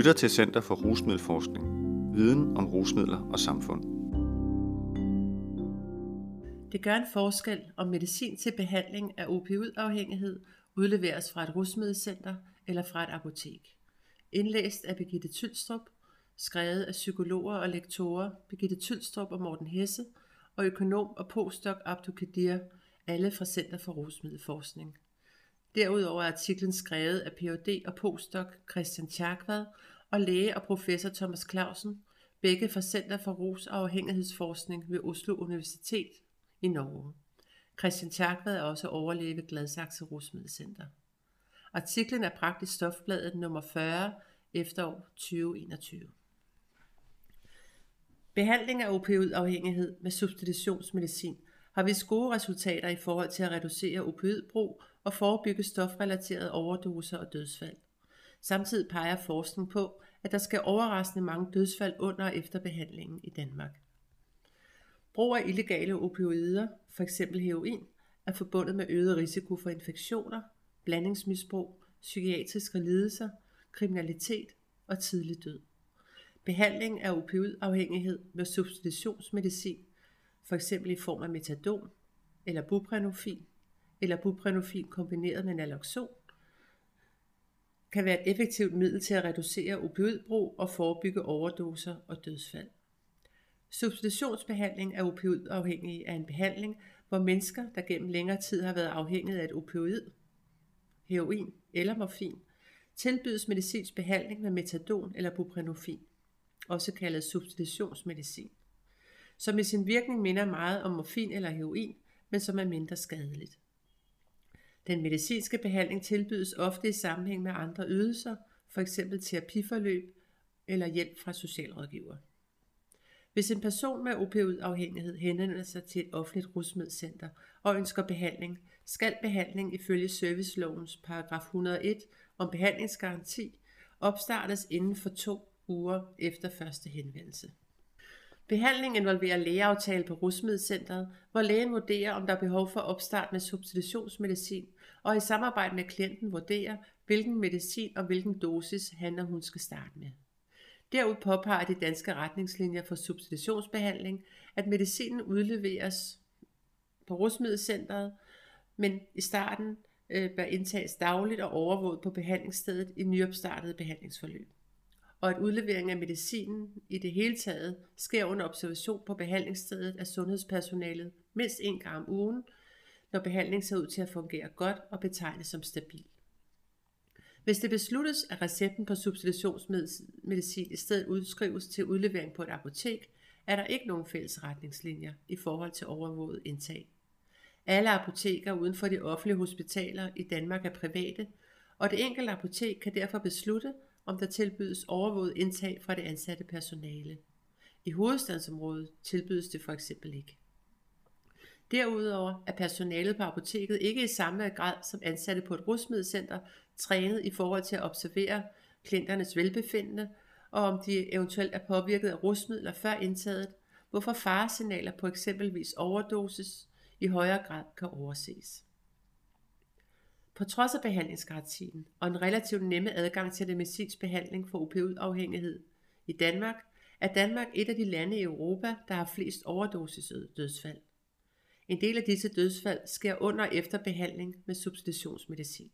lytter til Center for Rusmiddelforskning. Viden om rusmidler og samfund. Det gør en forskel, om medicin til behandling af opioidafhængighed udleveres fra et rusmiddelcenter eller fra et apotek. Indlæst af Birgitte Tylstrup, skrevet af psykologer og lektorer Birgitte Tylstrup og Morten Hesse, og økonom og postdoc Abdu Kadir, alle fra Center for Rusmiddelforskning. Derudover er artiklen skrevet af Ph.D. og postdoc Christian Tjerkvad og læge og professor Thomas Clausen, begge fra Center for Rus- og Afhængighedsforskning ved Oslo Universitet i Norge. Christian Tjerkvad er også overlæge ved Gladsaxe Rusmiddelcenter. Artiklen er bragt i Stofbladet nummer 40 efterår 2021. Behandling af opioidafhængighed med substitutionsmedicin har vist gode resultater i forhold til at reducere opioidbrug og forebygge stofrelaterede overdoser og dødsfald. Samtidig peger forskning på, at der skal overraskende mange dødsfald under og efter behandlingen i Danmark. Brug af illegale opioider, f.eks. heroin, er forbundet med øget risiko for infektioner, blandingsmisbrug, psykiatriske lidelser, kriminalitet og tidlig død. Behandling af opioidafhængighed med substitutionsmedicin, f.eks. i form af metadon eller buprenorfin, eller buprenorfin kombineret med naloxon, kan være et effektivt middel til at reducere opioidbrug og forebygge overdoser og dødsfald. Substitutionsbehandling af opioidafhængige er en behandling, hvor mennesker, der gennem længere tid har været afhængige af et opioid, heroin eller morfin, tilbydes medicinsk behandling med metadon eller buprenorfin, også kaldet substitutionsmedicin, som i sin virkning minder meget om morfin eller heroin, men som er mindre skadeligt. Den medicinske behandling tilbydes ofte i sammenhæng med andre ydelser, f.eks. terapiforløb eller hjælp fra socialrådgiver. Hvis en person med opioidafhængighed henvender sig til et offentligt rusmiddelcenter og ønsker behandling, skal behandling ifølge servicelovens paragraf 101 om behandlingsgaranti opstartes inden for to uger efter første henvendelse. Behandling involverer lægeaftale på rusmiddelcentret, hvor lægen vurderer, om der er behov for opstart med substitutionsmedicin, og i samarbejde med klienten vurderer, hvilken medicin og hvilken dosis han og hun skal starte med. Derud påpeger de danske retningslinjer for substitutionsbehandling, at medicinen udleveres på rusmiddelcentret, men i starten øh, bør indtages dagligt og overvåget på behandlingsstedet i nyopstartede behandlingsforløb og at udlevering af medicinen i det hele taget sker under observation på behandlingsstedet af sundhedspersonalet mindst en gang om ugen, når behandlingen ser ud til at fungere godt og betegnes som stabil. Hvis det besluttes, at recepten på substitutionsmedicin i stedet udskrives til udlevering på et apotek, er der ikke nogen fælles retningslinjer i forhold til overvåget indtag. Alle apoteker uden for de offentlige hospitaler i Danmark er private, og det enkelte apotek kan derfor beslutte, om der tilbydes overvåget indtag fra det ansatte personale. I hovedstadsområdet tilbydes det for eksempel ikke. Derudover er personalet på apoteket ikke i samme grad som ansatte på et rusmiddelcenter trænet i forhold til at observere klienternes velbefindende, og om de eventuelt er påvirket af rusmidler før indtaget, hvorfor faresignaler på eksempelvis overdosis i højere grad kan overses. På trods af behandlingsgarantien og en relativt nemme adgang til medicinsk behandling for opioidafhængighed i Danmark, er Danmark et af de lande i Europa, der har flest overdosisdødsfald. En del af disse dødsfald sker under og efter behandling med substitutionsmedicin.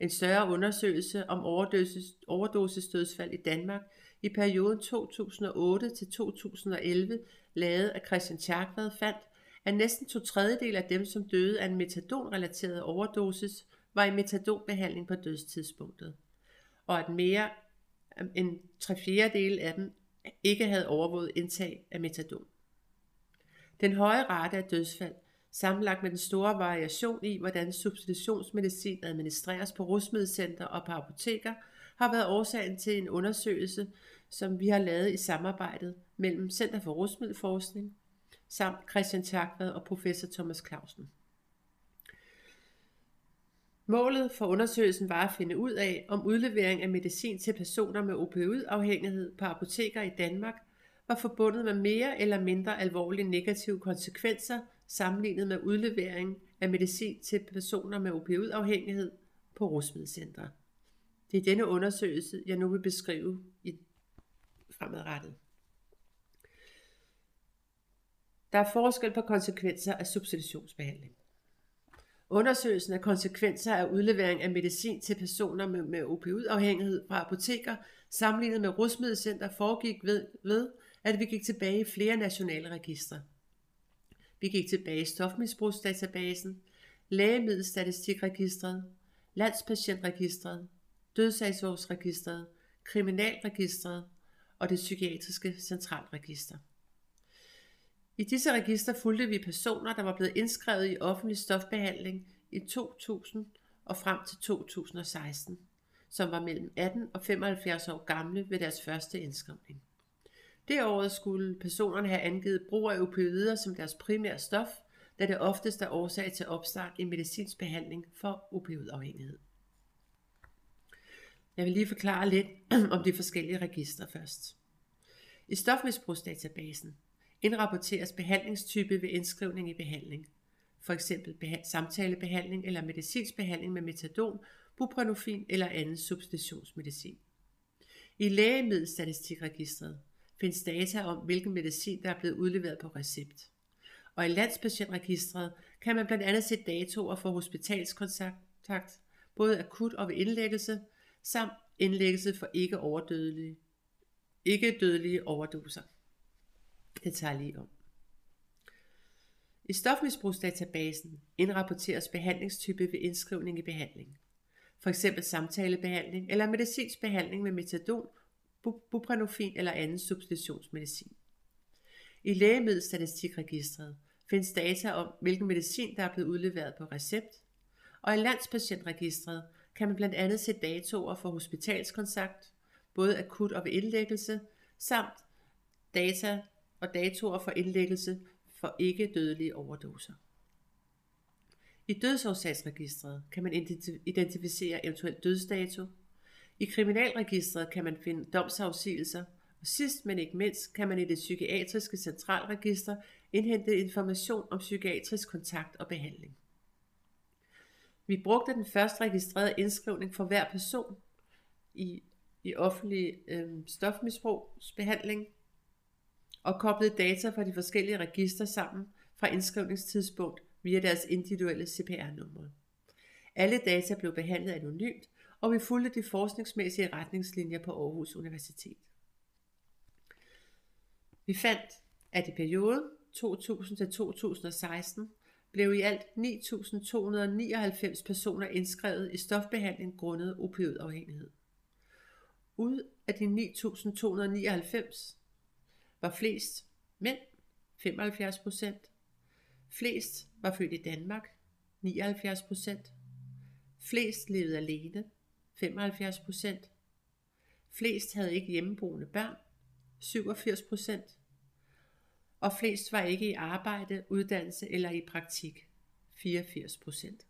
En større undersøgelse om overdosis, overdosisdødsfald i Danmark i perioden 2008 til 2011, lavet af Christian Tjærkvad, fandt, at næsten to tredjedel af dem, som døde af en metadonrelateret overdosis, var i metadonbehandling på dødstidspunktet, og at mere end tre fjerdedel af dem ikke havde overvåget indtag af metadon. Den høje rate af dødsfald, sammenlagt med den store variation i, hvordan substitutionsmedicin administreres på rusmiddelcenter og på apoteker, har været årsagen til en undersøgelse, som vi har lavet i samarbejdet mellem Center for Rusmiddelforskning, samt Christian Tjagvad og professor Thomas Clausen. Målet for undersøgelsen var at finde ud af, om udlevering af medicin til personer med opioidafhængighed på apoteker i Danmark var forbundet med mere eller mindre alvorlige negative konsekvenser sammenlignet med udlevering af medicin til personer med opioidafhængighed på rusmiddelcentre. Det er denne undersøgelse, jeg nu vil beskrive i fremadrettet. Der er forskel på konsekvenser af substitutionsbehandling. Undersøgelsen af konsekvenser af udlevering af medicin til personer med, med opioidafhængighed fra apoteker sammenlignet med rusmiddelcenter foregik ved, ved, at vi gik tilbage i flere nationale registre. Vi gik tilbage i stofmisbrugsdatabasen, lægemiddelstatistikregistret, landspatientregistret, dødsagsårsregistret, kriminalregistret og det psykiatriske centralregister. I disse register fulgte vi personer, der var blevet indskrevet i offentlig stofbehandling i 2000 og frem til 2016, som var mellem 18 og 75 år gamle ved deres første indskrivning. Det skulle personerne have angivet brug af opioider som deres primære stof, da det oftest er årsag til opstart i medicinsk behandling for opioidafhængighed. Jeg vil lige forklare lidt om de forskellige registre først. I stofmisbrugsdatabasen indrapporteres behandlingstype ved indskrivning i behandling. For eksempel samtalebehandling eller medicinsk behandling med metadon, buprenorfin eller anden substitutionsmedicin. I lægemiddelstatistikregistret findes data om, hvilken medicin, der er blevet udleveret på recept. Og i landspatientregistret kan man blandt andet se datoer for hospitalskontakt, både akut og ved indlæggelse, samt indlæggelse for ikke overdødelige, ikke dødelige overdoser. Det tager lige om. I stofmisbrugsdatabasen indrapporteres behandlingstype ved indskrivning i behandling. For eksempel samtalebehandling eller medicinsk behandling med metadon, buprenorfin eller anden substitutionsmedicin. I lægemiddelstatistikregistret findes data om, hvilken medicin, der er blevet udleveret på recept, og i landspatientregistret kan man blandt andet se datoer for hospitalskontakt, både akut og ved indlæggelse, samt data og datoer for indlæggelse for ikke dødelige overdoser. I dødsårsagsregistret kan man identificere eventuel dødsdato. I kriminalregistret kan man finde domsafsigelser, og sidst men ikke mindst kan man i det psykiatriske centralregister indhente information om psykiatrisk kontakt og behandling. Vi brugte den første registrerede indskrivning for hver person i, i offentlig øh, stofmisbrugsbehandling og koblede data fra de forskellige registre sammen fra indskrivningstidspunkt via deres individuelle CPR-numre. Alle data blev behandlet anonymt, og vi fulgte de forskningsmæssige retningslinjer på Aarhus Universitet. Vi fandt, at i perioden 2000-2016 blev i alt 9.299 personer indskrevet i stofbehandling grundet opioidafhængighed. Ud af de 9.299 var flest mænd, 75 procent. Flest var født i Danmark, 79 procent. Flest levede alene, 75 procent. Flest havde ikke hjemmeboende børn, 87 procent. Og flest var ikke i arbejde, uddannelse eller i praktik, 84 procent.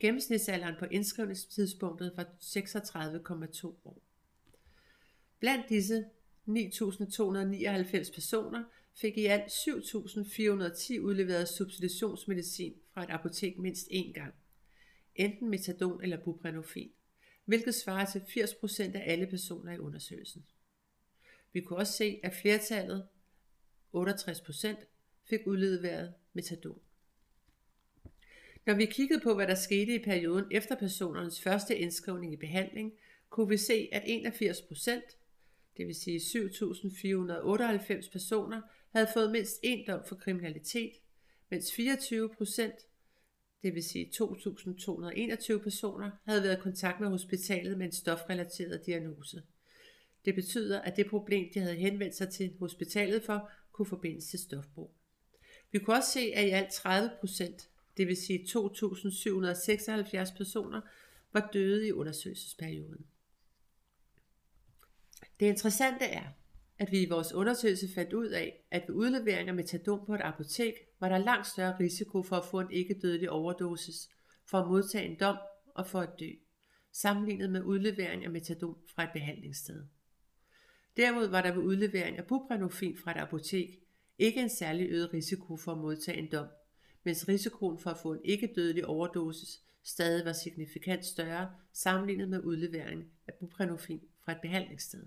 Gennemsnitsalderen på indskrivningstidspunktet var 36,2 år. Blandt disse 9.299 personer fik i alt 7.410 udleveret substitutionsmedicin fra et apotek mindst én gang, enten metadon eller buprenorfin, hvilket svarer til 80% af alle personer i undersøgelsen. Vi kunne også se, at flertallet, 68%, fik udleveret metadon. Når vi kiggede på, hvad der skete i perioden efter personernes første indskrivning i behandling, kunne vi se, at 81%, det vil sige 7.498 personer, havde fået mindst én dom for kriminalitet, mens 24 procent, det vil sige 2.221 personer, havde været i kontakt med hospitalet med en stofrelateret diagnose. Det betyder, at det problem, de havde henvendt sig til hospitalet for, kunne forbindes til stofbrug. Vi kunne også se, at i alt 30 procent, det vil sige 2.776 personer, var døde i undersøgelsesperioden. Det interessante er, at vi i vores undersøgelse fandt ud af, at ved udlevering af metadon på et apotek, var der langt større risiko for at få en ikke dødelig overdosis, for at modtage en dom og for at dø, sammenlignet med udlevering af metadon fra et behandlingssted. Derimod var der ved udlevering af buprenorfin fra et apotek ikke en særlig øget risiko for at modtage en dom, mens risikoen for at få en ikke dødelig overdosis stadig var signifikant større sammenlignet med udlevering af buprenorfin fra et behandlingssted.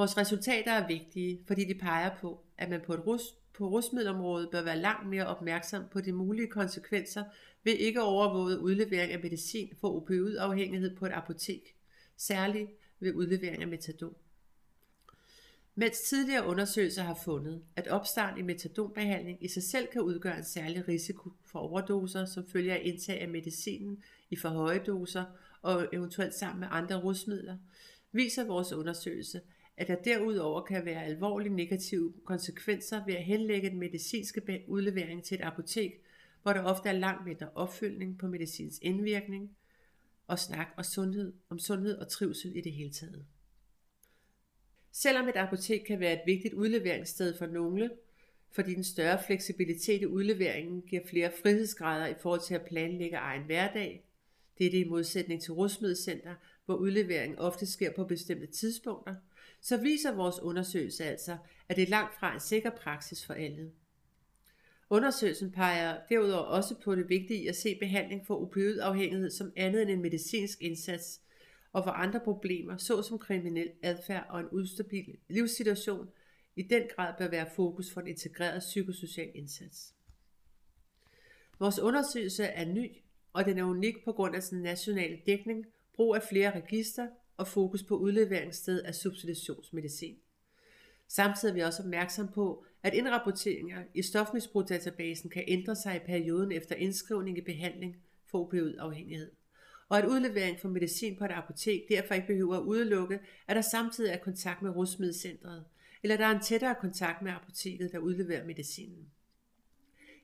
Vores resultater er vigtige, fordi de peger på, at man på et rus, på rusmiddelområdet bør være langt mere opmærksom på de mulige konsekvenser ved ikke overvåget udlevering af medicin for opioidafhængighed på et apotek, særligt ved udlevering af metadon. Mens tidligere undersøgelser har fundet, at opstart i metadonbehandling i sig selv kan udgøre en særlig risiko for overdoser, som følger af indtag af medicinen i for høje doser og eventuelt sammen med andre rusmidler, viser vores undersøgelse, at der derudover kan være alvorlige negative konsekvenser ved at henlægge den medicinske udlevering til et apotek, hvor der ofte er langt mindre opfølgning på medicins indvirkning og snak og sundhed, om sundhed og trivsel i det hele taget. Selvom et apotek kan være et vigtigt udleveringssted for nogle, fordi den større fleksibilitet i udleveringen giver flere frihedsgrader i forhold til at planlægge egen hverdag, det er det i modsætning til rusmiddelcenter, hvor udleveringen ofte sker på bestemte tidspunkter, så viser vores undersøgelse altså, at det er langt fra en sikker praksis for alle. Undersøgelsen peger derudover også på det vigtige at se behandling for opioidafhængighed som andet end en medicinsk indsats, og for andre problemer, såsom kriminel adfærd og en ustabil livssituation, i den grad bør være fokus for en integreret psykosocial indsats. Vores undersøgelse er ny, og den er unik på grund af sin nationale dækning, brug af flere register og fokus på udleveringssted af substitutionsmedicin. Samtidig er vi også opmærksom på, at indrapporteringer i stofmisbrugsdatabasen kan ændre sig i perioden efter indskrivning i behandling for opioidafhængighed og at udlevering for medicin på et apotek derfor ikke behøver at udelukke, at der samtidig er kontakt med rusmiddelcentret, eller der er en tættere kontakt med apoteket, der udleverer medicinen.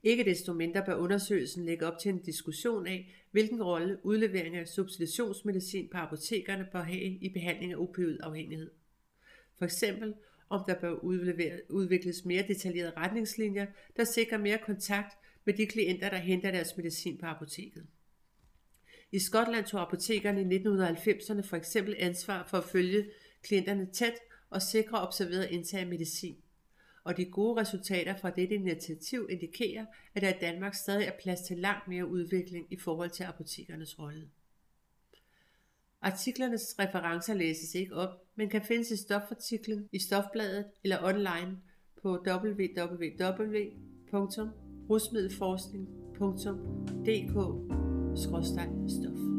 Ikke desto mindre bør undersøgelsen lægge op til en diskussion af, hvilken rolle udlevering af substitutionsmedicin på apotekerne bør have i behandling af opioidafhængighed. For eksempel om der bør udvikles mere detaljerede retningslinjer, der sikrer mere kontakt med de klienter, der henter deres medicin på apoteket. I Skotland tog apotekerne i 1990'erne for eksempel ansvar for at følge klienterne tæt og sikre observeret indtag af medicin. Og de gode resultater fra dette initiativ indikerer, at der i Danmark stadig er plads til langt mere udvikling i forhold til apotekernes rolle. Artiklernes referencer læses ikke op, men kan findes i stofartiklen i Stofbladet eller online på www.rusmiddelforskning.dk stof.